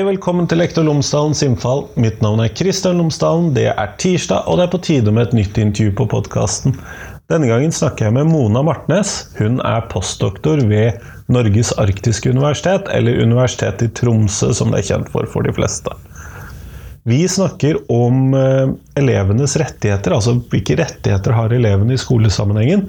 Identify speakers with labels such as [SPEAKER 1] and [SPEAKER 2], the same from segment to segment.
[SPEAKER 1] Hei, velkommen til Lektor Lomsdalens innfall. Mitt navn er Kristian Lomsdalen. Det er tirsdag, og det er på tide med et nytt intervju på podkasten. Denne gangen snakker jeg med Mona Martnes. Hun er postdoktor ved Norges arktiske universitet, eller Universitetet i Tromsø, som det er kjent for for de fleste. Vi snakker om eh, elevenes rettigheter, altså hvilke rettigheter har elevene i skolesammenhengen.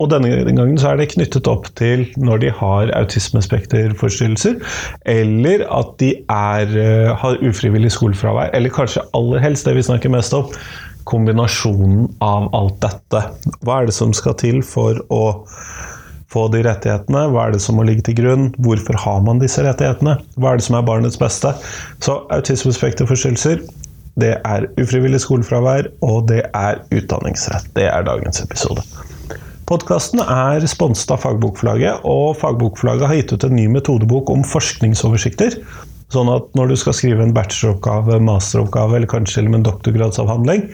[SPEAKER 1] Og denne gangen så er det knyttet opp til når de har autismespekterforstyrrelser, eller at de er, eh, har ufrivillig skolefravær, eller kanskje aller helst det vi snakker mest om, kombinasjonen av alt dette. Hva er det som skal til for å få de rettighetene? Hva er det som må ligge til grunn? Hvorfor har man disse rettighetene? Hva er det som er barnets beste? Så autismespekterforstyrrelser, det er ufrivillig skolefravær, og det er utdanningsrett. Det er dagens episode. Podkasten er sponset av Fagbokforlaget, og Fagbokforlaget har gitt ut en ny metodebok om forskningsoversikter. Sånn at når du skal skrive en bacheloroppgave, masteroppgave eller kanskje en doktorgradsavhandling,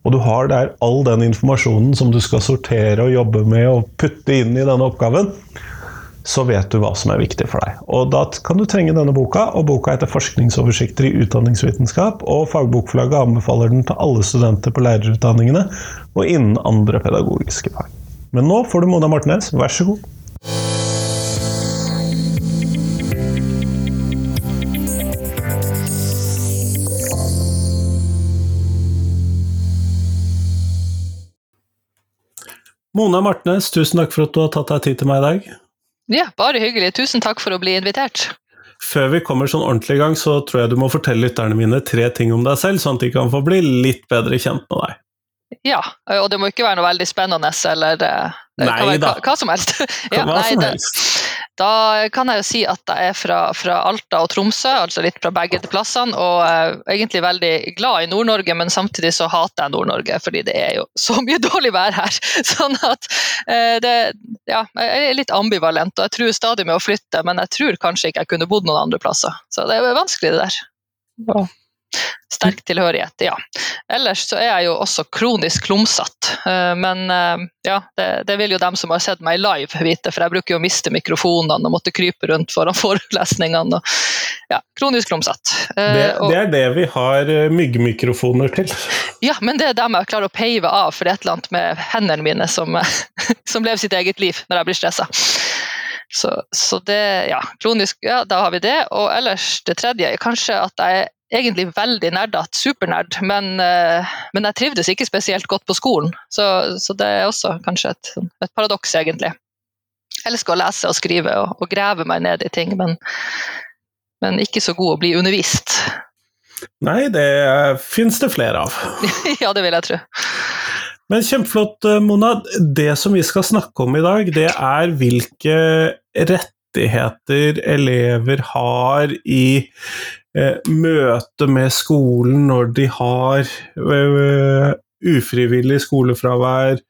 [SPEAKER 1] og du har der all den informasjonen som du skal sortere og jobbe med og putte inn i denne oppgaven, så vet du hva som er viktig for deg. Og Da kan du trenge denne boka, og boka heter 'Forskningsoversikter i utdanningsvitenskap'. og Fagbokforlaget anbefaler den til alle studenter på lærerutdanningene og innen andre pedagogiske fag. Men nå får du Mona Martnes, vær så god. Mona Martnes, tusen takk for at du har tatt deg tid til meg i dag.
[SPEAKER 2] Ja, bare hyggelig. Tusen takk for å bli invitert.
[SPEAKER 1] Før vi kommer sånn ordentlig i gang, så tror jeg du må fortelle lytterne mine tre ting om deg selv, sånn at de kan få bli litt bedre kjent med deg.
[SPEAKER 2] Ja, og det må ikke være noe veldig spennende eller eh,
[SPEAKER 1] det nei,
[SPEAKER 2] hva, hva, som helst.
[SPEAKER 1] ja, hva nei, som helst.
[SPEAKER 2] da kan jeg jo si at jeg er fra, fra, Alta og Tromsø, altså litt fra begge de plassene. Og er egentlig veldig glad i Nord-Norge, men samtidig så hater jeg Nord-Norge, fordi det er jo så mye dårlig vær her. Sånn at eh, det, ja, jeg er litt ambivalent, og jeg tror stadig med å flytte, men jeg tror kanskje ikke jeg kunne bodd noen andre plasser. Så det er vanskelig, det der. Ja. Sterk tilhørighet, ja. Ellers så er jeg jo også kronisk klumsete. Eh, men eh, ja, det, det, vil jo dem som har sett meg live vite, for jeg bruker jo å miste mikrofonene og måtte krype rundt foran forelesningene. Ja, kronisk klumsete.
[SPEAKER 1] Eh, det, det, er det vi har myggmikrofoner til.
[SPEAKER 2] Ja, men det er dem jeg klarer å peive av, for det er et eller annet med hendene mine som, som lever sitt eget liv når jeg blir stressa. Så, så, det, ja, kronisk, ja, da har vi det. Og ellers det tredje, kanskje at jeg egentlig veldig nerdete, supernerd, men, uh, men, jeg trivdes ikke spesielt godt på skolen. Så, så det er også kanskje et, et paradoks, egentlig. Jeg elsker å lese og skrive og, og grave meg ned i ting, men, men, ikke så god å bli undervist.
[SPEAKER 1] Nei, det fins det flere av.
[SPEAKER 2] ja, det vil jeg tro.
[SPEAKER 1] Men kjempeflott, eh, Mona. Det som vi skal snakke om i dag, det er hvilke rettigheter elever har i Eh, møte med skolen når de har eh, ufrivillig skolefravær,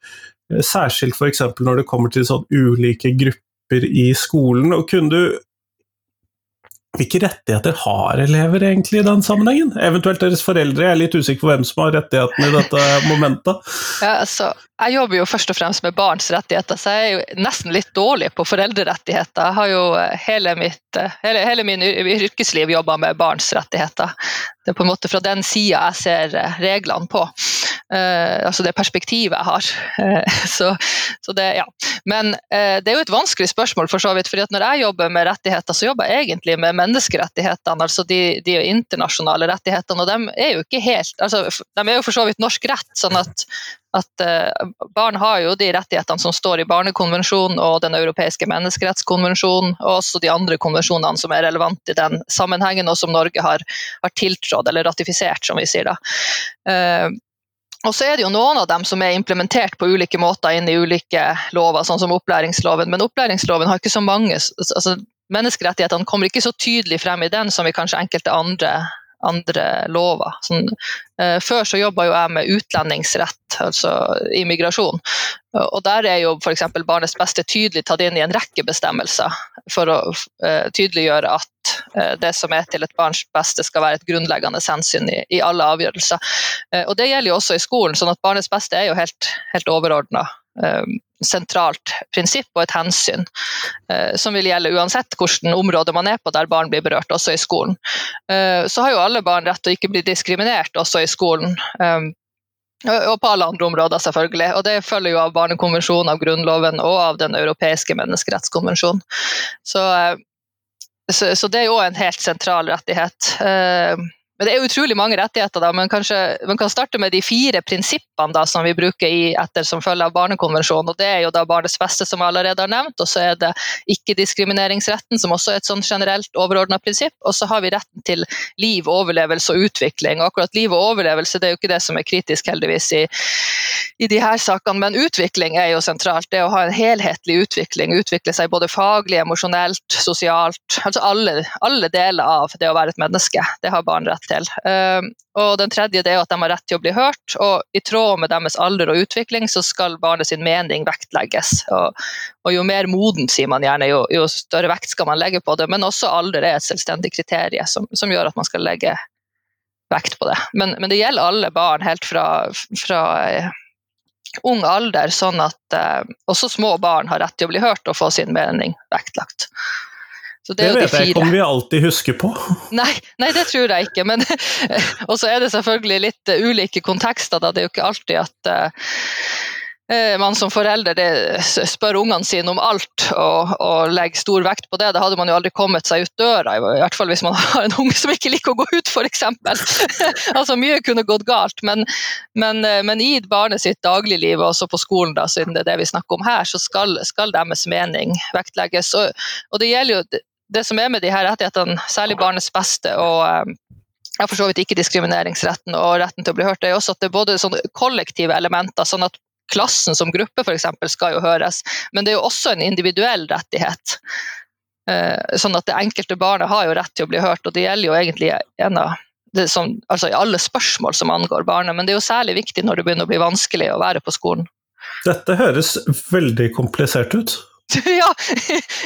[SPEAKER 1] eh, særskilt f.eks. når det kommer til sånn ulike grupper i skolen. Og kunne du hvilke rettigheter har elever egentlig i den sammenhengen? Eventuelt deres foreldre, jeg er litt usikker på hvem som har rettighetene i dette momentet.
[SPEAKER 2] Ja, altså, jeg jobber jo først og fremst med barns rettigheter, så jeg er jo nesten litt dårlig på foreldrerettigheter. Jeg har jo eh, hele, mitt, eh, hele, hele min yrkesliv jobba med barns rettigheter. Det er på en måte fra den sida jeg ser eh, reglene på. Uh, altså det perspektivet jeg har. Uh, så, så det, ja. Men uh, det er jo et vanskelig spørsmål, for så vidt. at når jeg jobber med rettigheter, så jobber jeg egentlig med menneskerettighetene, altså de, de internasjonale rettighetene. Og de er jo ikke helt altså, De er jo for så vidt norsk rett, sånn at, at barn har jo de rettighetene som står i Barnekonvensjonen og Den europeiske menneskerettskonvensjonen, og også de andre konvensjonene som er relevante i den sammenhengen, og som Norge har, har tiltrådt eller ratifisert, som vi sier da. Og så er det jo noen av dem som er implementert på ulike måter inn i ulike lover, sånn som opplæringsloven. Men opplæringsloven har ikke så mange altså Menneskerettighetene kommer ikke så tydelig frem i den som i kanskje enkelte andre, andre lover. Sånn, eh, før så jobba jo jeg med utlendingsrett, altså immigrasjon. Og der er jo f.eks. barnets beste tydelig tatt inn i en rekke bestemmelser for å eh, tydeliggjøre at Eh, det som er til et barns beste skal være et grunnleggende hensyn i, i alle avgjørelser. Eh, og Det gjelder jo også i skolen, sånn at barnets beste er jo helt, helt overordna sentralt prinsipp og et hensyn eh, som vil gjelde uansett hvilket område man er på der barn blir berørt, også i skolen. Eh, så har jo alle barn rett til å ikke bli diskriminert også i skolen. Eh, og på alle andre områder, selvfølgelig. Og det følger jo av Barnekonvensjonen, av Grunnloven og av Den europeiske menneskerettskonvensjonen. Så, så, så det er jo en helt sentral rettighet. Men Det er utrolig mange rettigheter, da, men kanskje man kan starte med de fire prinsippene da, som vi bruker i, etter som følge av Barnekonvensjonen. og Det er jo da barnets beste, som jeg allerede har nevnt. og Så er det ikke-diskrimineringsretten, som også er et sånn generelt overordna prinsipp. Og så har vi retten til liv, overlevelse og utvikling. og Akkurat liv og overlevelse det er jo ikke det som er kritisk, heldigvis, i, i de her sakene, men utvikling er jo sentralt. Det å ha en helhetlig utvikling. Utvikle seg både faglig, emosjonelt, sosialt. Altså alle, alle deler av det å være et menneske. Det har barn rett til. Ehm, og den tredje er at de har rett til å bli hørt, og i tråd med deres alder og utvikling så skal barnet sin mening vektlegges. Og, og jo mer modent, sier man gjerne, jo, jo, større vekt skal man legge på det. Men også alder er et selvstendig kriterium som, som gjør at man skal legge vekt på det. Men, men det gjelder alle barn helt fra, fra eh, ung alder, sånn at eh, også små barn har rett til å bli hørt og få sin mening vektlagt.
[SPEAKER 1] Det, det vet jeg ikke om vi alltid husker på.
[SPEAKER 2] Nei, nei det tror jeg ikke. Men, og så er det selvfølgelig litt uh, ulike kontekster. Da. Det er jo ikke alltid at uh, man som forelder det, spør ungene sine om alt og, og, legger stor vekt på det. Da hadde man jo aldri kommet seg ut døra, i hvert fall hvis man har en unge som ikke liker å gå ut, f.eks. altså, mye kunne gått galt, men, men, men, i barnet sitt dagligliv, og også på skolen, da, siden det er det vi snakker om her, så skal, skal deres mening vektlegges. Og, og det gjelder jo det som er med de her rettighetene, særlig barnets beste og eh, ja, for så vidt ikke diskrimineringsretten og retten til å bli hørt, er også at det er både sånne kollektive elementer, sånn at klassen som gruppe f.eks. skal jo høres, men det er jo også en individuell rettighet. Eh, sånn at det enkelte barnet har jo rett til å bli hørt, og det gjelder jo egentlig som, altså i alle spørsmål som angår barnet, men det er jo særlig viktig når det begynner å bli vanskelig å være på skolen.
[SPEAKER 1] Dette høres veldig komplisert ut.
[SPEAKER 2] ja,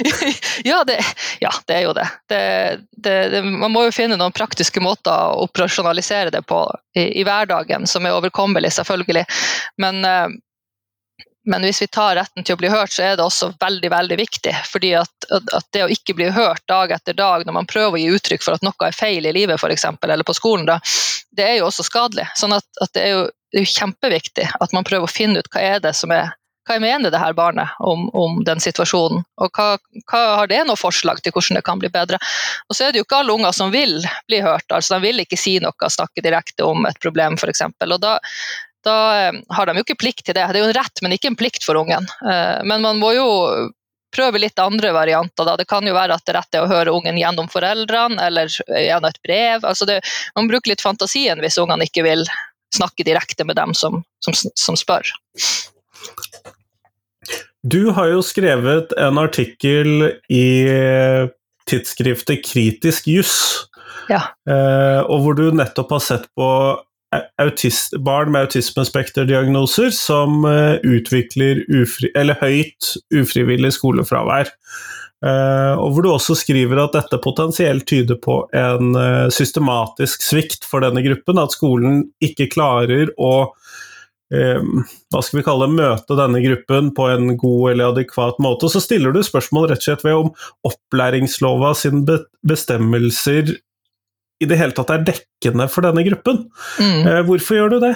[SPEAKER 2] ja, det, ja, det, er jo det. Det, det. Man må jo finne noen praktiske måter å operasjonalisere det på i, i hverdagen, som er overkommelig, selvfølgelig. Men, eh, men, hvis vi tar retten til å bli hørt, så er det også veldig veldig viktig. fordi at, at, det å ikke bli hørt dag etter dag når man prøver å gi uttrykk for at noe er feil i livet, eksempel, eller på skolen, da, det er jo også skadelig. sånn at, at det er jo det er kjempeviktig at man prøver å finne ut hva er det som er hva mener det her barnet om, om den situasjonen, og hva, hva, har det noe forslag til hvordan det kan bli bedre. Og så er det jo ikke alle unger som vil bli hørt, altså de vil ikke si noe, snakke direkte om et problem f.eks. Og da, da eh, har de jo ikke plikt til det. Det er jo en rett, men ikke en plikt for ungen. Eh, men man må jo prøve litt andre varianter. Da. Det kan jo være at det rette er å høre ungen gjennom foreldrene eller gjennom et brev. Altså det, man bruker litt fantasien hvis ungene ikke vil snakke direkte med dem som, som, som spør.
[SPEAKER 1] Du har jo skrevet en artikkel i tidsskriftet Kritisk juss,
[SPEAKER 2] ja.
[SPEAKER 1] Eh, og hvor du nettopp har sett på autist, barn med autismespekterdiagnoser som eh, utvikler ufri, høyt ufrivillig skolefravær. Eh, og hvor du også skriver at dette potensielt tyder på en systematisk svikt for denne gruppen, at skolen ikke klarer å hva skal vi kalle møte denne gruppen på en god eller adekvat måte. Så stiller du spørsmål rett og slett ved om opplæringslova sine bestemmelser i det hele tatt er dekkende for denne gruppen. Mm. Eh, hvorfor gjør du det?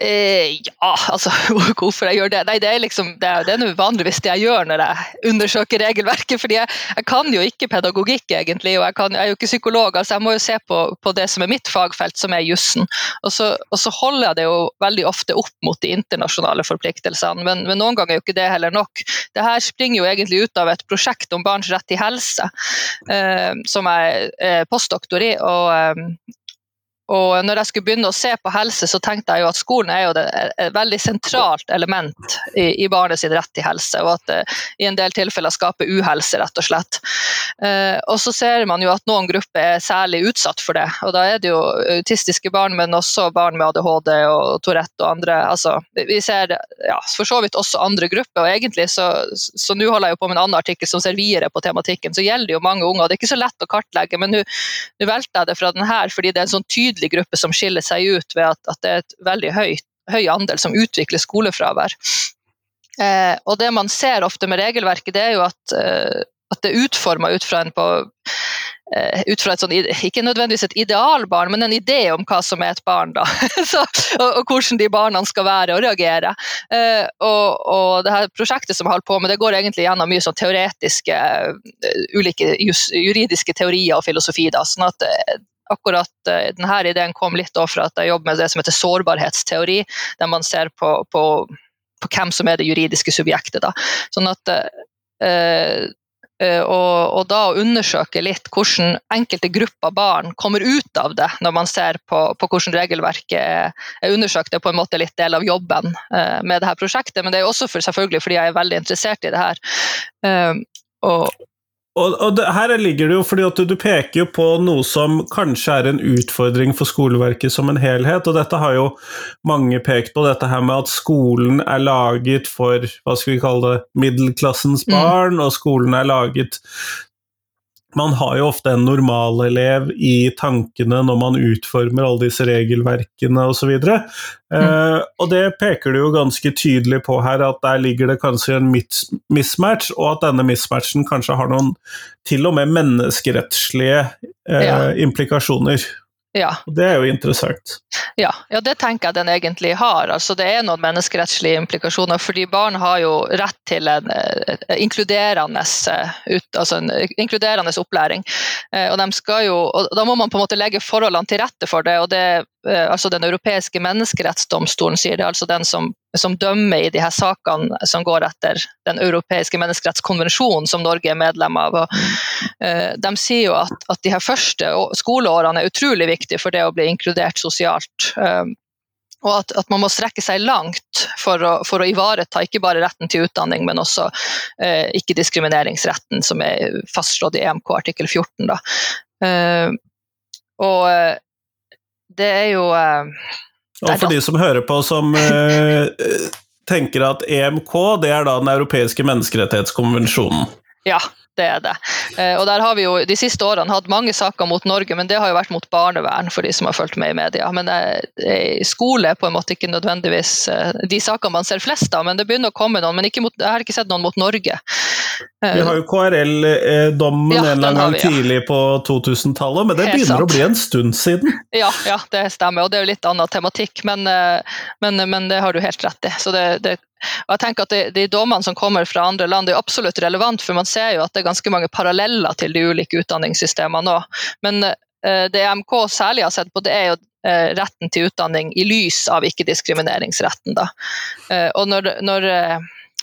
[SPEAKER 2] Eh, ja, altså hvorfor jeg gjør det? Nei, det er liksom, det er, det er vanligvis det jeg gjør når jeg undersøker regelverket. fordi jeg, jeg kan jo ikke pedagogikk, egentlig, og jeg, kan, jeg, er jo ikke psykolog. altså Jeg må jo se på, på det som er mitt fagfelt, som er jussen. Og, og, så holder jeg det jo veldig ofte opp mot de internasjonale forpliktelsene, men, men, noen ganger er jo ikke det heller nok. Det her springer jo egentlig ut av et prosjekt om barns rett til helse, eh, som jeg er postdoktor i. og eh, og når jeg skulle begynne å se på helse, så tenkte jeg jo at skolen er jo et veldig sentralt element i, i barnets rett til helse, og at det i en del tilfeller skaper uhelse, rett og slett. Eh, og så ser man jo at noen grupper er særlig utsatt for det, og da er det jo autistiske barn, men også barn med ADHD og Tourette og andre. Altså, vi ser ja, for så vidt også andre grupper, og egentlig så, så nå holder jeg jo på med en annen artikkel som ser videre på tematikken, så gjelder det jo mange unger. Det er ikke så lett å kartlegge, men nå valgte jeg det fra den her fordi det er en sånn tydelig tydelig gruppe som skiller seg ut ved at, at det er et veldig høy, høy andel som utvikler skolefravær. Eh, og det man ser ofte med regelverket, det er jo at, eh, at det er utforma ut fra en på eh, ut fra et sånn, ikke nødvendigvis et idealbarn, men en idé om hva som er et barn. da, Så, og, og, hvordan de barna skal være og reagere. Uh, og, og, det her prosjektet som jeg på med, det går egentlig gjennom mye sånn teoretiske, uh, ulike jus, juridiske teorier og filosofi. da, sånn at akkurat uh, denne ideen kom litt fra at jeg jobber med det som heter sårbarhetsteori, der man ser på, på på hvem som er det juridiske subjektet. Da. Sånn at eh, eh, og, og, da å undersøke litt hvordan enkelte grupper barn kommer ut av det, når man ser på, på hvordan regelverket er, er undersøkt. Er på en måte litt del av jobben eh, med dette prosjektet, men det er også for, selvfølgelig fordi jeg er veldig interessert i det her. Eh, og,
[SPEAKER 1] og, og det, her ligger det jo fordi at du, du, peker jo på noe som kanskje er en utfordring for skoleverket som en helhet, og dette har jo mange pekt på, dette her med at skolen er laget for hva skal vi kalle det, middelklassens mm. barn, mm. og skolen er laget man har jo ofte en normalelev i tankene når man utformer alle disse regelverkene osv. Mm. uh, og det peker du jo ganske tydelig på her, at der ligger det kanskje en mismatch, og at denne mismatchen kanskje har noen til og med menneskerettslige uh, ja. implikasjoner.
[SPEAKER 2] Ja.
[SPEAKER 1] Det er jo interessant.
[SPEAKER 2] Ja, ja, det tenker jeg den egentlig har. Altså, det er noen menneskerettslige implikasjoner, fordi barn har jo rett til en uh, inkluderende, ut, altså en inkluderende opplæring. Og, jo, og, Da må man på en måte legge forholdene til rette for det. og det altså Den europeiske menneskerettsdomstolen sier det, altså den som, som dømmer i de her sakene som går etter Den europeiske menneskerettskonvensjonen som Norge er medlem av. Og, de sier jo at, at de her første skoleårene er utrolig viktige for det å bli inkludert sosialt. Uh, og at, at, man må strekke seg langt for å, for å, ivareta ikke bare retten til utdanning, men også uh, ikke-diskrimineringsretten, som er fastslått i EMK artikkel 14. Da. Eh, og eh, det er jo eh,
[SPEAKER 1] Og for de som hører på som eh, tenker at EMK det er da den europeiske menneskerettighetskonvensjonen.
[SPEAKER 2] Ja, det er det. Eh, og der har vi jo de siste årene hatt mange saker mot Norge, men det har jo vært mot barnevern, for de som har fulgt med i media. Men eh, skole er på en måte ikke nødvendigvis eh, de sakene man ser flest av, men det begynner å komme noen. Men mot, jeg har ikke sett noen mot Norge.
[SPEAKER 1] Vi har jo KRL-dommen ja, en eller annen gang vi, ja. tidlig på 2000-tallet, men det Helt begynner sant. å bli en stund siden.
[SPEAKER 2] Ja, ja, det stemmer, og det er jo litt annen tematikk, men, men, men det har du helt rett i. Så det, det og jeg tenker at de, de dommene som kommer fra andre land, er absolutt relevant, for man ser jo at det er ganske mange paralleller til de ulike utdanningssystemene nå. Men eh, det EMK særlig har sett på, det er jo eh, retten til utdanning i lys av ikke-diskrimineringsretten. Eh, og når, når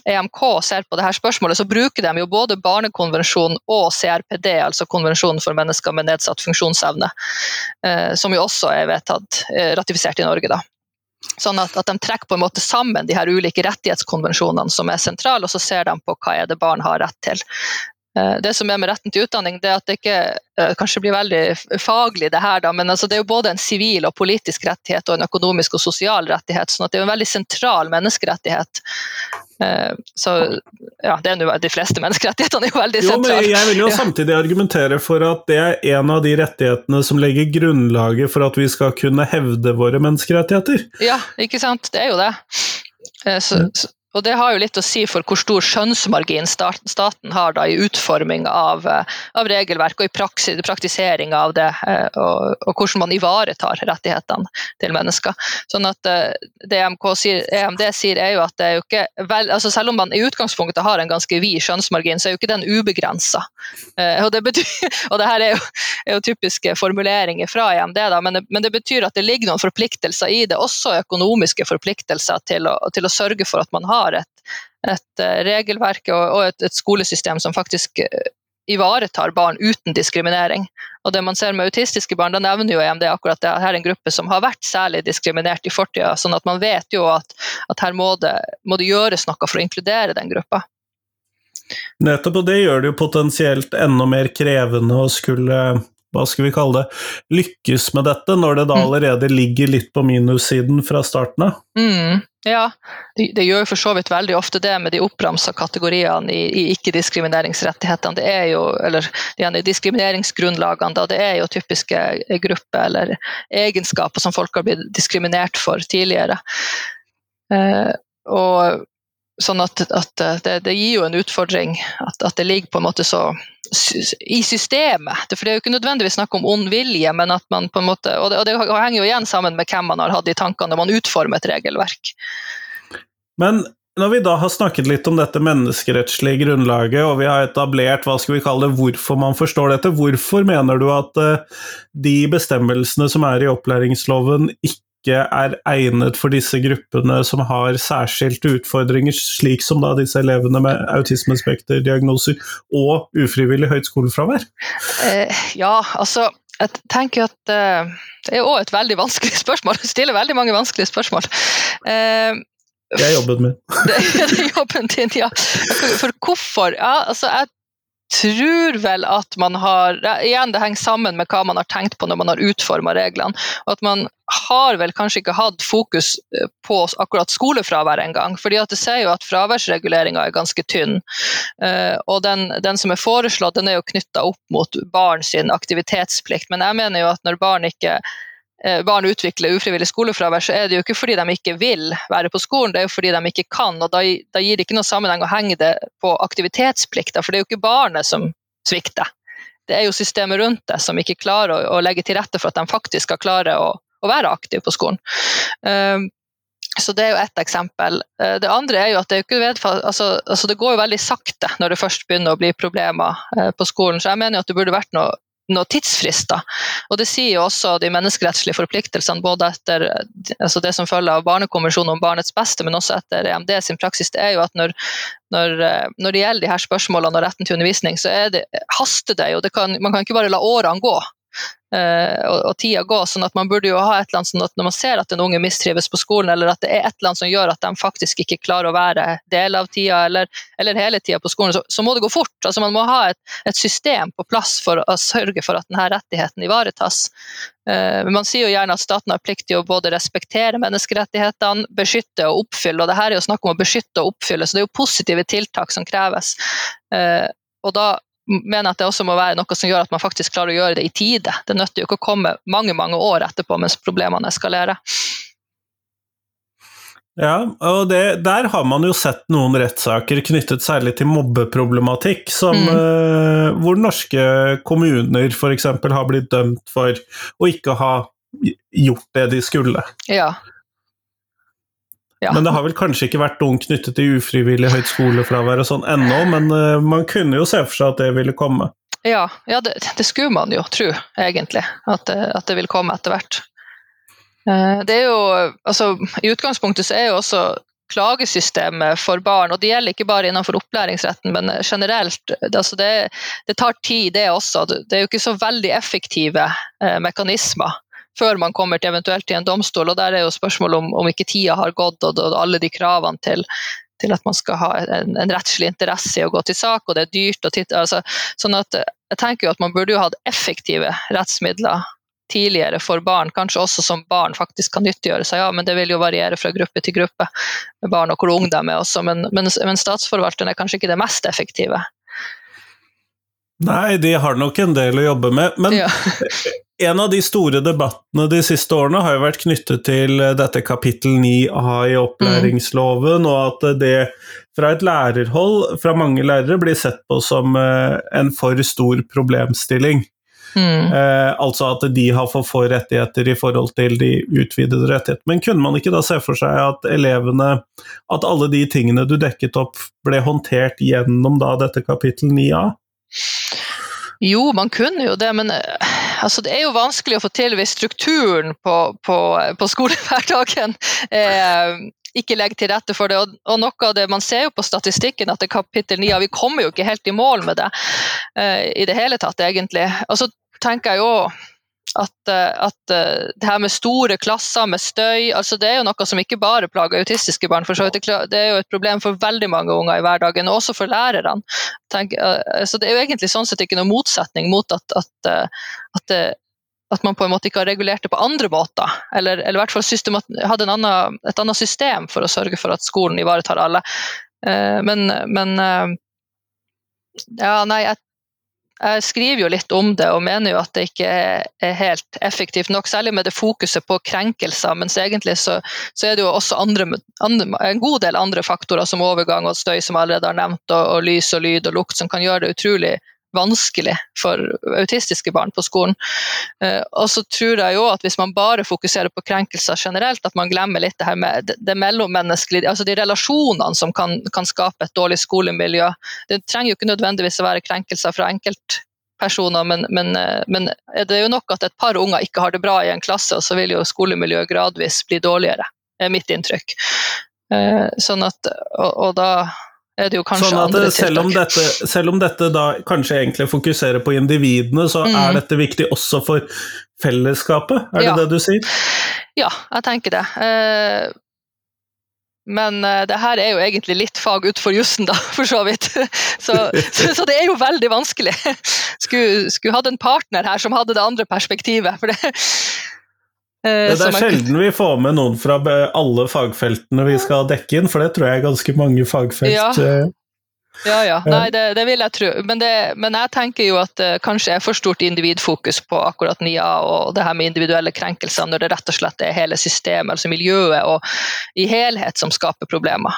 [SPEAKER 2] EMK ser på dette spørsmålet, så bruker de jo både Barnekonvensjonen og CRPD, altså Konvensjonen for mennesker med nedsatt funksjonsevne, som jo også er vedtatt, ratifisert i Norge. da. Sånn at, at, de trekker på en måte sammen de her ulike rettighetskonvensjonene som er sentrale, og så ser de på hva er det barn har rett til. Eh, det som er med retten til utdanning, det er at det ikke eh, kanskje blir veldig faglig, det her, da, men altså det er jo både en sivil og politisk rettighet og en økonomisk og sosial rettighet. sånn at det er en veldig sentral menneskerettighet. Eh, så ja, det jo, De fleste menneskerettighetene er jo veldig sentrale.
[SPEAKER 1] Jo, men jeg vil jo samtidig argumentere for at det er en av de rettighetene som legger grunnlaget for at vi skal kunne hevde våre menneskerettigheter.
[SPEAKER 2] Ja, ikke sant. Det er jo det. Så, så, og Det har jo litt å si for hvor stor skjønnsmargin staten har da i utforming av, eh, av regelverk og i praksis, praktisering av det, eh, og, og, hvordan man ivaretar rettighetene til mennesker. Sånn at eh, Det EMK sier, EMD sier er jo at det er jo ikke vel, altså Selv om man i utgangspunktet har en ganske vid skjønnsmargin, så er jo ikke den ubegrensa. Og, det og det her er jo, er jo, typiske formuleringer fra EMD, da, men, det, men det betyr at det ligger noen forpliktelser i det, også økonomiske forpliktelser til å, til å sørge for at man har har et, et eh, regelverk og, et, et, skolesystem som faktisk eh, ivaretar barn uten diskriminering. Og det man ser med autistiske barn, da nevner jo EMD akkurat det her er en gruppe som har vært særlig diskriminert i fortida, sånn at man vet jo at, at her må det, må det gjøres noe for å inkludere den gruppa.
[SPEAKER 1] Nettopp, og det gjør det jo potensielt enda mer krevende å skulle hva skal vi kalle det, lykkes med dette, når det da mm. allerede ligger litt på minussiden fra starten av?
[SPEAKER 2] Mm, ja, det, det, gjør for så vidt veldig ofte det med de oppramsa kategoriene i, i ikke-diskrimineringsrettighetene. Det er jo, eller igjen, i diskrimineringsgrunnlagene, da, det er jo typiske grupper eller egenskaper som folk har blitt diskriminert for tidligere. Eh, og sånn at, at det, det, gir jo en utfordring at, at, det ligger på en måte så i systemet. For det er jo ikke nødvendigvis snakk om ond vilje, men at man på en måte Og det, og det henger jo igjen sammen med hvem man har hatt i tankene når man utformer et regelverk.
[SPEAKER 1] Men når vi da har snakket litt om dette menneskerettslige grunnlaget, og vi har etablert hva skal vi kalle det, hvorfor man forstår dette, hvorfor mener du at uh, de bestemmelsene som er i opplæringsloven ikke er egnet for disse gruppene som har særskilte utfordringer, slik som da disse elevene med autismespekterdiagnoser og ufrivillig høyt skolefravær?
[SPEAKER 2] Uh, ja, altså jeg tenker at uh, Det er òg et veldig vanskelig spørsmål. Du stiller veldig mange vanskelige spørsmål. Uh,
[SPEAKER 1] det er jobben min.
[SPEAKER 2] det, er jobben din, ja. For, for hvorfor? Ja, altså, jeg tror vel at man har Igjen, det henger sammen med hva man har tenkt på når man har utforma reglene. Og at man har vel kanskje ikke hatt fokus eh, på akkurat skolefravær engang. fordi at det sier jo at fraværsreguleringa er ganske tynn. Uh, og den, den, som er foreslått, den er jo knytta opp mot barn sin aktivitetsplikt. Men jeg mener jo at når barn ikke Eh, barn utvikler ufrivillig skolefravær, så er det jo ikke fordi de ikke vil være på skolen, det er jo fordi de ikke kan. og Da, da gir det ikke noe sammenheng å henge det på aktivitetsplikter, for det er jo ikke barnet som svikter. Det er jo systemet rundt det som ikke klarer å, å legge til rette for at de faktisk skal klare å, å være aktive på skolen. Um, så Det er jo ett eksempel. Uh, det andre er jo at det, altså, altså det går jo veldig sakte når det først begynner å bli problemer på skolen. Så jeg mener jo at det burde vært noe noen tidsfrister. Og Det sier jo også de menneskerettslige forpliktelsene, både etter altså det som følger av Barnekonvensjonen om barnets beste, men også etter EMD sin praksis. Det er jo at når, når, når det gjelder de her spørsmålene og retten til undervisning, så det, haster det jo. Det kan, man kan ikke bare la årene gå. Uh, og, og, tida gå, sånn at man burde jo ha et eller annet sånn at når man ser at en unge mistrives på skolen, eller at det er et eller annet som gjør at de faktisk ikke klarer å være del av tida eller, eller hele tida på skolen, så, så, må det gå fort. Altså Man må ha et, et, system på plass for å sørge for at denne rettigheten ivaretas. Men man sier jo gjerne at staten har plikt til å både respektere menneskerettighetene, beskytte og oppfylle, og det her er jo snakk om å beskytte og oppfylle, så det er jo positive tiltak som kreves. Uh, og da mener at det også må være noe som gjør at man faktisk klarer å gjøre det i tide. Det nytter jo ikke å komme mange mange år etterpå mens problemene eskalerer.
[SPEAKER 1] Ja, og det, der har man jo sett noen rettssaker knyttet særlig til mobbeproblematikk, som, mm. uh, hvor norske kommuner f.eks. har blitt dømt for å ikke ha gjort det de skulle.
[SPEAKER 2] Ja,
[SPEAKER 1] ja. Men det har vel kanskje ikke vært noen knyttet til ufrivillig høyt skolefravær og sånn ennå, men uh, man kunne jo se for seg at det ville komme.
[SPEAKER 2] Ja, ja det, det, skulle man jo tro, egentlig, at det, at det vil komme etter hvert. Uh, det er jo, altså, I utgangspunktet så er jo også klagesystemet for barn, og det gjelder ikke bare innenfor opplæringsretten, men generelt. Altså det, det, tar tid, det også. Det er jo ikke så veldig effektive eh, mekanismer før man kommer til eventuelt til en domstol. og Der er jo spørsmålet om, om ikke tida har gått og, og alle de kravene til, til at man skal ha en, en, rettslig interesse i å gå til sak, og det er dyrt. Titt, altså, sånn at jeg tenker jo at Man burde jo hatt effektive rettsmidler tidligere for barn, kanskje også som barn faktisk kan nyttiggjøre seg. Ja, men det vil jo variere fra gruppe til gruppe med barn og hvor ung de er også, men, men, men statsforvalteren er kanskje ikke det mest effektive.
[SPEAKER 1] Nei, de har nok en del å jobbe med. Men ja. En av de store debattene de siste årene har jo vært knyttet til dette kapittel 9a i opplæringsloven, mm. og at det fra et lærerhold, fra mange lærere, blir sett på som eh, en for stor problemstilling. Mm. Eh, altså at de har for få rettigheter i forhold til de utvidede rettighetene. Men kunne man ikke da se for seg at elevene At alle de tingene du dekket opp, ble håndtert gjennom da dette kapittel 9a?
[SPEAKER 2] Jo, man kunne jo det, men eh, altså, det er jo vanskelig å få til hvis strukturen på, på, på skolehverdagen eh, ikke legger til rette for det. Og, og, noe av det, Man ser jo på statistikken at det er kapittel 9, vi kommer jo ikke helt i mål med det eh, i det hele tatt, egentlig. Og så tenker jeg jo at, eh, at, eh, det her med store klasser med støy altså Det er jo noe som ikke bare plager autistiske barn. for så. Det er jo et problem for veldig mange unger i hverdagen, og også for lærerne. Tenk, eh, så Det er jo egentlig sånn sett ikke noen motsetning mot at, at, at, at man på en måte ikke har regulert det på andre måter. Eller, eller i hvert fall hadde annen, et annet system for å sørge for at skolen ivaretar alle. Men, men ja, nei, jeg jeg skriver jo litt om det og mener jo at det ikke er helt effektivt nok, særlig med det fokuset på krenkelser. Mens egentlig så, så er det jo også andre, andre, en god del andre faktorer som overgang og støy, som jeg allerede har nevnt, og, og lys og lyd og lukt, som kan gjøre det utrolig vanskelig for autistiske barn på skolen. Uh, og så tror jeg jo at hvis man bare fokuserer på krenkelser generelt, at man glemmer litt det her med det, mellommenneskelige, altså de relasjonene som kan, kan, skape et dårlig skolemiljø. Det trenger jo ikke nødvendigvis å være krenkelser fra enkeltpersoner, men, men, uh, men det er jo nok at et par unger ikke har det bra i en klasse, og så vil jo skolemiljøet gradvis bli dårligere, er mitt inntrykk. Uh, sånn at, og, og da kanskje
[SPEAKER 1] sånn at selv om, dette, selv om dette da kanskje egentlig fokuserer på individene, så mm. er dette viktig også for fellesskapet? Er det
[SPEAKER 2] ja.
[SPEAKER 1] det du sier?
[SPEAKER 2] Ja, jeg tenker det. Eh, men eh, det her er jo egentlig litt fag utenfor jussen, da, for så vidt. Så, så, så, det er jo veldig vanskelig. Skulle, skulle hatt en partner her som hadde det andre perspektivet. for det
[SPEAKER 1] Eh, det er sjelden vi får med noen fra alle fagfeltene vi skal dekke inn, for det tror jeg er ganske mange fagfelt.
[SPEAKER 2] Ja.
[SPEAKER 1] Eh.
[SPEAKER 2] Ja, ja. Nei, det, det, vil jeg tro. Men, det, men, jeg tenker jo at det kanskje er for stort individfokus på akkurat NIA og det her med individuelle krenkelser, når det rett og slett er hele systemet, altså miljøet og i helhet, som skaper problemer.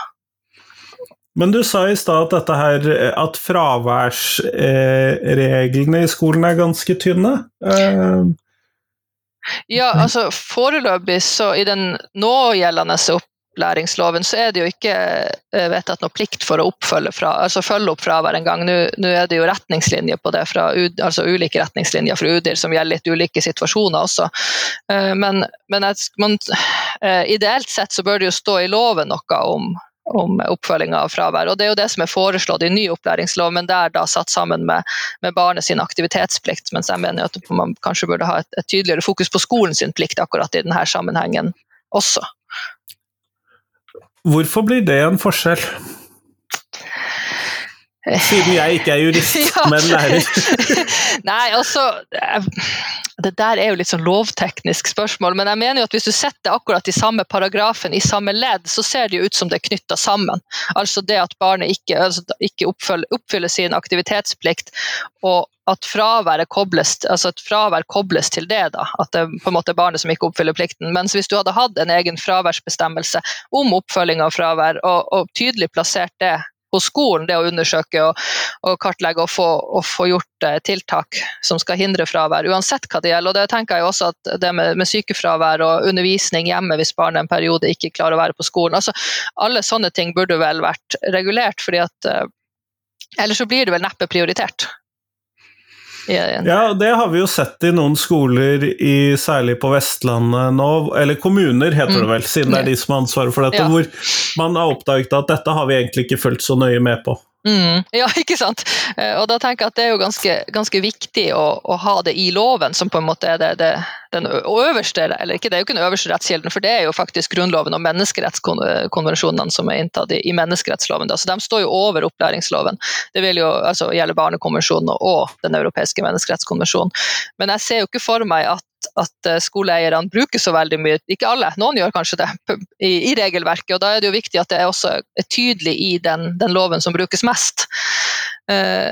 [SPEAKER 1] Men du sa i stad at dette her, at fraværsreglene i skolen er ganske tynne. Uh,
[SPEAKER 2] ja, altså foreløpig så i den någjeldende opplæringsloven så er det jo ikke eh, vedtatt noe plikt for å fra, altså følge opp fravær engang. Nå, nå er det jo retningslinjer på det, fra, altså ulike retningslinjer fra UDIR som gjelder litt ulike situasjoner også. Eh, men, men man, eh, ideelt sett så bør det jo stå i loven noe om om oppfølging av fravær. Og Det er jo det som er foreslått i ny opplæringslov, men det er da satt sammen med, med barnet sin aktivitetsplikt. Mens jeg mener at man kanskje burde ha et, et tydeligere fokus på skolen sin plikt akkurat i denne sammenhengen også.
[SPEAKER 1] Hvorfor blir det en forskjell? Siden jeg ikke er jurist, ja. men lærer.
[SPEAKER 2] Nei, altså Det der er jo litt sånn lovteknisk spørsmål, men jeg mener jo at hvis du setter akkurat i samme paragrafen i samme ledd, så ser det jo ut som det er knytta sammen. Altså det at barnet ikke, altså, ikke oppfyller, oppfyller, sin aktivitetsplikt, og at kobles, altså at fravær kobles til det. da, At det på en måte er barnet som ikke oppfyller plikten. Mens hvis du hadde hatt en egen fraværsbestemmelse om oppfølging av fravær, og, og tydelig plassert det på skolen, det å undersøke og, og kartlegge og få, og få gjort eh, tiltak som skal hindre fravær, uansett hva det gjelder. Og det tenker jeg også at det med, med sykefravær og undervisning hjemme hvis barnet en periode ikke klarer å være på skolen, altså alle sånne ting burde vel vært regulert, fordi at eh, ellers så blir det vel neppe prioritert.
[SPEAKER 1] Ja, det har vi jo sett i noen skoler, i, særlig på Vestlandet nå, eller kommuner heter det mm. vel, siden det er de som har ansvaret for dette, ja. hvor man har oppdaget at dette har vi egentlig ikke fulgt så nøye med på.
[SPEAKER 2] Mm, ja, ikke sant. Eh, og da tenker jeg at det er jo ganske, ganske viktig å, å, ha det i loven, som på en måte er det, det, den øverste, eller ikke, det er jo ikke den øverste rettskilden, for det er jo faktisk Grunnloven og menneskerettskonvensjonene som er inntatt i, i menneskerettsloven. Da. Så de står jo over opplæringsloven. Det vil jo altså, gjelde Barnekonvensjonen og Den europeiske menneskerettskonvensjonen. Men jeg ser jo ikke for meg at at eh, skoleeierne bruker så veldig mye, ikke alle, noen gjør kanskje det, i, i regelverket. og Da er det jo viktig at det er også er tydelig i den, den loven som brukes mest. Uh,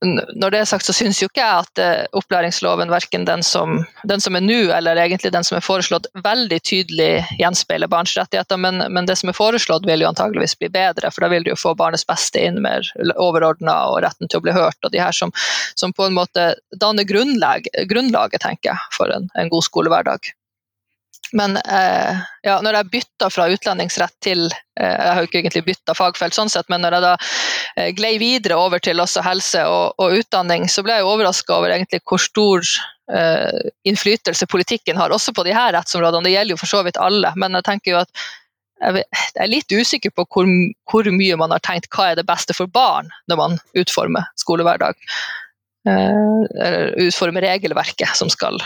[SPEAKER 2] når det er sagt, så syns jo ikke jeg at uh, opplæringsloven, verken den som, den som er nå eller egentlig den som er foreslått, veldig tydelig gjenspeiler barns rettigheter, men, men, det som er foreslått vil jo antageligvis bli bedre, for da vil du jo få barnets beste inn mer overordna og retten til å bli hørt, og de her som, som på en måte danner grunnlag, grunnlaget, tenker jeg, for en, en god skolehverdag. Men eh, ja, når jeg bytta fra utlendingsrett til eh, Jeg har jo ikke egentlig bytta fagfelt, sånn sett, men når jeg da eh, glei videre over til også helse og, og utdanning, så ble jeg overraska over egentlig hvor stor eh, innflytelse politikken har, også på de her rettsområdene. Det gjelder jo for så vidt alle, men jeg tenker jo at jeg er litt usikker på hvor, hvor, mye man har tenkt hva er det beste for barn når man utformer skolehverdag. Eh, eller utformer regelverket som skal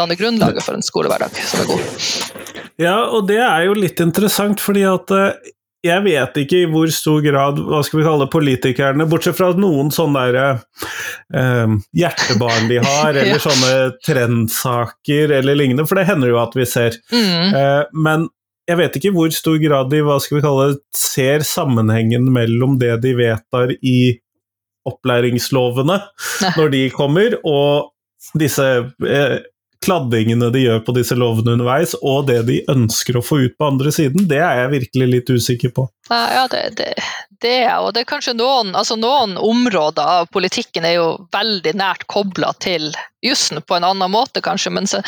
[SPEAKER 2] danne grunnlaget for en skolehverdag som er god.
[SPEAKER 1] Ja, og det er jo litt interessant, fordi at eh, jeg vet ikke i hvor stor grad hva skal vi kalle politikerne, bortsett fra noen sånne der, eh, hjertebarn de har, eller ja. sånne trendsaker eller lignende, for det hender jo at vi ser. Mm. Eh, men jeg vet ikke i hvor stor grad de hva skal vi kalle, ser sammenhengen mellom det de vedtar i opplæringslovene når de kommer, og disse eh, kladdingene de gjør på disse lovene underveis, og det de ønsker å få ut på andre siden, det er jeg virkelig litt usikker på.
[SPEAKER 2] Ja, det, det, det og det er kanskje noen, altså noen områder av politikken er jo veldig nært kobla til jussen på en annen måte, kanskje, men så,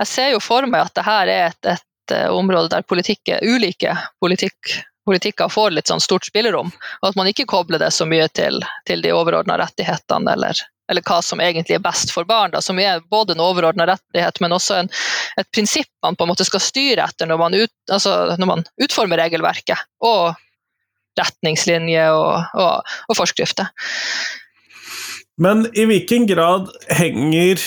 [SPEAKER 2] jeg ser jo for meg at det her er et, et eh, område der politikk, ulike politikk, politikker får litt sånn stort spillerom, og at man ikke kobler det så mye til, til de overordna rettighetene eller eller hva som egentlig er best for barn, da, som er både en overordna rettighet, men også en, et prinsipp man på en måte skal styre etter når man, ut, altså når man utformer regelverket, og retningslinjer og, og, og forskrifter.
[SPEAKER 1] Men i hvilken grad henger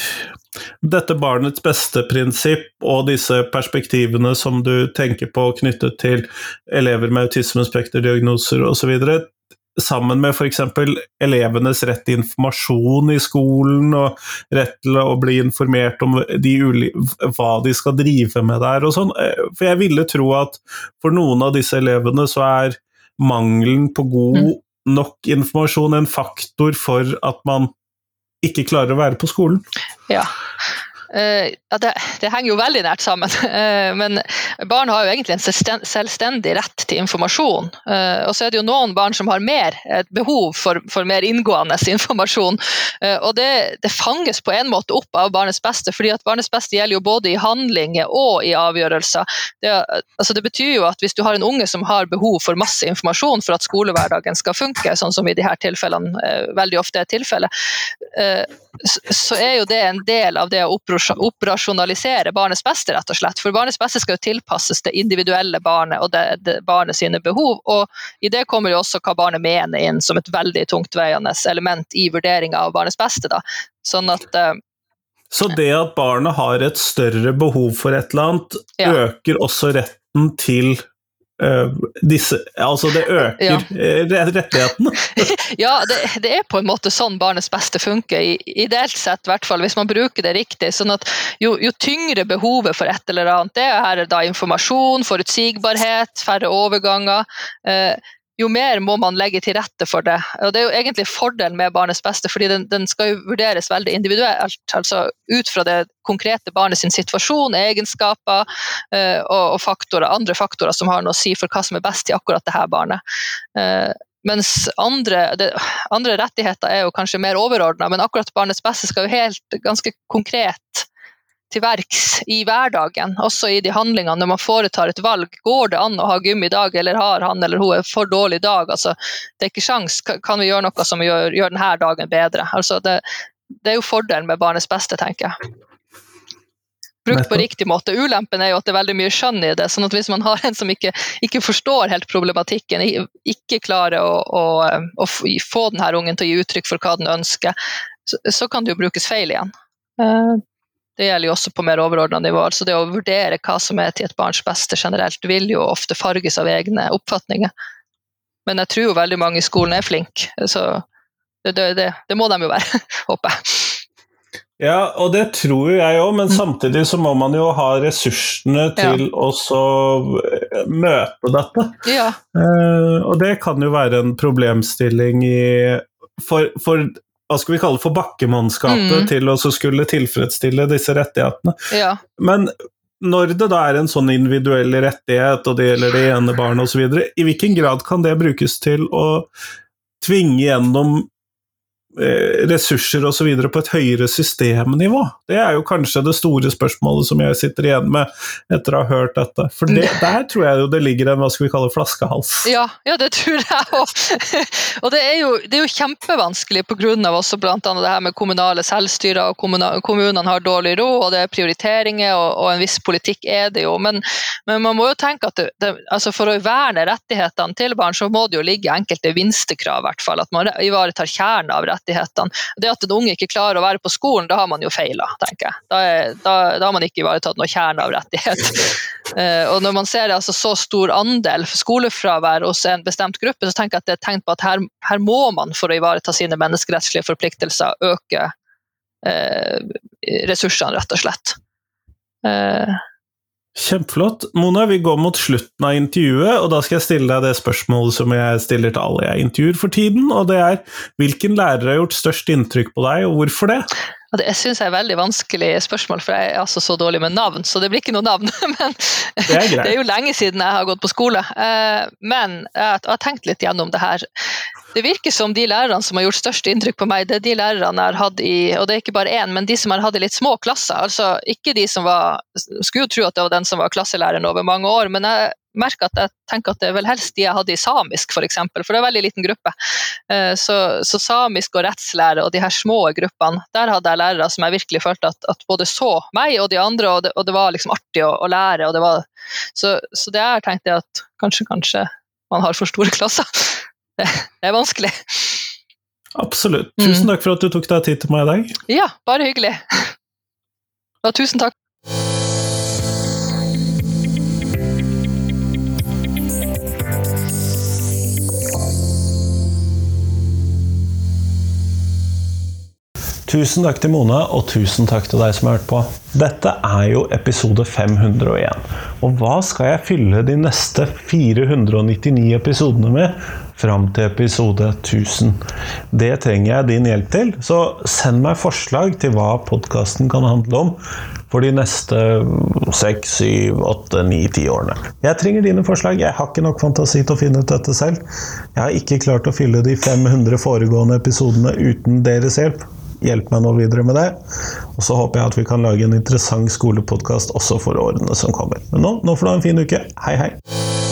[SPEAKER 1] dette barnets beste-prinsipp og disse perspektivene som du tenker på knyttet til elever med autismespekterdiagnoser osv., sammen med f.eks. elevenes rett til informasjon i skolen, og rett til å bli informert om de hva de skal drive med der og sånn. Eh, for jeg ville tro at for noen av disse elevene så er mangelen på god mm. nok informasjon en faktor for at man ikke klarer å være på skolen.
[SPEAKER 2] Ja, ja, det, det, henger jo veldig nært sammen. Uh, men barn har jo egentlig en selvstendig rett til informasjon. Uh, og så er det jo noen barn som har mer et behov for, for mer inngående informasjon. og det, det, fanges på en måte opp av barnets beste, fordi at barnets beste gjelder jo både i handlinger og i avgjørelser. Det, altså det betyr jo at hvis du har en unge som har behov for masse informasjon for at skolehverdagen skal funke, sånn som i disse tilfellene veldig ofte er tilfellet, så er jo det en del av det å operasjonalisere barnets beste, rett og slett. For barnets beste skal jo tilpasses det individuelle barnet og det, det barnet sine behov. Og i det kommer jo også hva barnet mener inn som et veldig tungtveiende element i vurderinga av barnets beste. Da. Sånn at uh,
[SPEAKER 1] så det at barnet har et større behov for et eller annet, ja. øker også retten til Uh, disse, altså det øker ja. Eh, rettighetene.
[SPEAKER 2] ja, det, det, er på en måte sånn barnets beste funker, ideelt sett, hvert fall, hvis man bruker det riktig. sånn at Jo, jo tyngre behovet for et eller annet, det er da informasjon, forutsigbarhet, færre overganger. Uh, jo mer må man legge til rette for det. Og Det er jo egentlig fordelen med barnets beste, fordi den, den skal jo vurderes veldig individuelt. altså Ut fra det konkrete barnets situasjon, egenskaper uh, og, og faktorer, andre faktorer som har noe å si for hva som er best i akkurat det her barnet. Uh, mens andre, det, andre, rettigheter er jo kanskje mer overordna, men akkurat barnets beste skal jo helt ganske konkret til verks i hverdagen, også i de handlingene når man foretar et valg. Går det an å ha gym i dag, eller har han eller hun en for dårlig dag? Altså, det er ikke sjans. Kan vi gjøre noe som gjør, gjør denne dagen bedre? Altså, det, det, er jo fordelen med barnets beste, tenker jeg. Brukt på riktig måte. Ulempen er jo at det er veldig mye skjønn i det. sånn at Hvis man har en som ikke, ikke forstår helt problematikken, ikke klarer å, å, å, få denne ungen til å gi uttrykk for hva den ønsker, så, så kan det jo brukes feil igjen. Det gjelder jo også på mer overordna nivå. Så det å vurdere hva som er til et barns beste generelt, vil jo ofte farges av egne oppfatninger. Men jeg tror jo veldig mange i skolen er flinke, så det, det, det, det må de jo være, håper jeg.
[SPEAKER 1] Ja, og det tror jeg òg, men mm. samtidig så må man jo ha ressursene til ja. å eh, møte dette.
[SPEAKER 2] Ja.
[SPEAKER 1] Uh, og det kan jo være en problemstilling i for, for hva skal vi kalle for bakkemannskapet mm. til å skulle tilfredsstille disse rettighetene.
[SPEAKER 2] Ja.
[SPEAKER 1] Men når det da er en sånn individuell rettighet, og det gjelder det ene barnet osv., i hvilken grad kan det brukes til å tvinge gjennom ressurser osv. på et høyere systemnivå? Det er jo kanskje det store spørsmålet som jeg sitter igjen med etter å ha hørt dette. For det, der tror jeg jo det ligger en hva skal vi kalle flaskehals.
[SPEAKER 2] Ja, ja det tror jeg òg. og det er, jo, det er jo kjempevanskelig pga. også bl.a. det her med kommunale selvstyre, og kommunene har dårlig råd, og det er prioriteringer, og, og, en viss politikk er det jo. Men, men man må jo tenke at det, det, altså for å verne rettighetene til barn, så må det jo ligge enkelte vinstekrav, i hvert fall. At man ivaretar kjernen av rettighetene rettighetene. Det at en unge ikke klarer å være på skolen, da har man jo feila, tenker jeg. Da, er, da, da, har man ikke ivaretatt noe kjerne av rettighet. Uh, og når man ser altså, så stor andel skolefravær hos en bestemt gruppe, så tenker jeg at det er et tegn på at her, her må man for å ivareta sine menneskerettslige forpliktelser øke uh, ressursene, rett og slett. Uh,
[SPEAKER 1] Kjempeflott. Mona, vi går mot slutten av intervjuet, og da skal jeg stille deg det spørsmålet som jeg stiller til alle jeg intervjuer for tiden, og det er hvilken lærer har gjort størst inntrykk på deg, og hvorfor det?
[SPEAKER 2] Ja, det syns jeg er veldig vanskelig spørsmål, for jeg er altså så dårlig med navn. Så det blir ikke noe navn. Men
[SPEAKER 1] det er,
[SPEAKER 2] det er, jo lenge siden jeg har gått på skole. Eh, men jeg har tenkt litt gjennom det her. Det virker som de lærerne som har gjort størst inntrykk på meg, det er de lærerne jeg har hatt i og det er ikke bare én, men de som har hatt i litt små klasser. altså Ikke de som var Skulle jo tro at det var den som var klasselæreren over mange år, men jeg merker at jeg tenker at det er vel helst de jeg hadde i samisk, f.eks., for, eksempel, for det er en veldig liten gruppe. Eh, så, så, samisk og rettslære og de her små gruppene, der hadde jeg lærere som jeg virkelig følte at, at både så meg og de andre, og det, og det var liksom artig å, å lære. Var, så, så, det jeg har tenkt, er at kanskje, kanskje man har for store klasser. Det er vanskelig.
[SPEAKER 1] Absolutt. Tusen mm. takk for at du tok deg tid til meg i dag.
[SPEAKER 2] Ja, bare hyggelig. Og tusen takk.
[SPEAKER 1] Tusen takk til Mona, og tusen takk til deg som har hørt på. Dette er jo episode 501. Og hva skal jeg fylle de neste 499 episodene med fram til episode 1000? Det trenger jeg din hjelp til, så send meg forslag til hva podkasten kan handle om for de neste 6, 7, 8, 9, 10 årene. Jeg trenger dine forslag. Jeg har ikke nok fantasi til å finne ut dette selv. Jeg har ikke klart å fylle de 500 foregående episodene uten deres hjelp. Hjelp meg nå videre med det. Og så håper jeg at vi kan lage en interessant skolepodkast også for årene som kommer. Men nå, nå får du ha en fin uke. Hei, hei!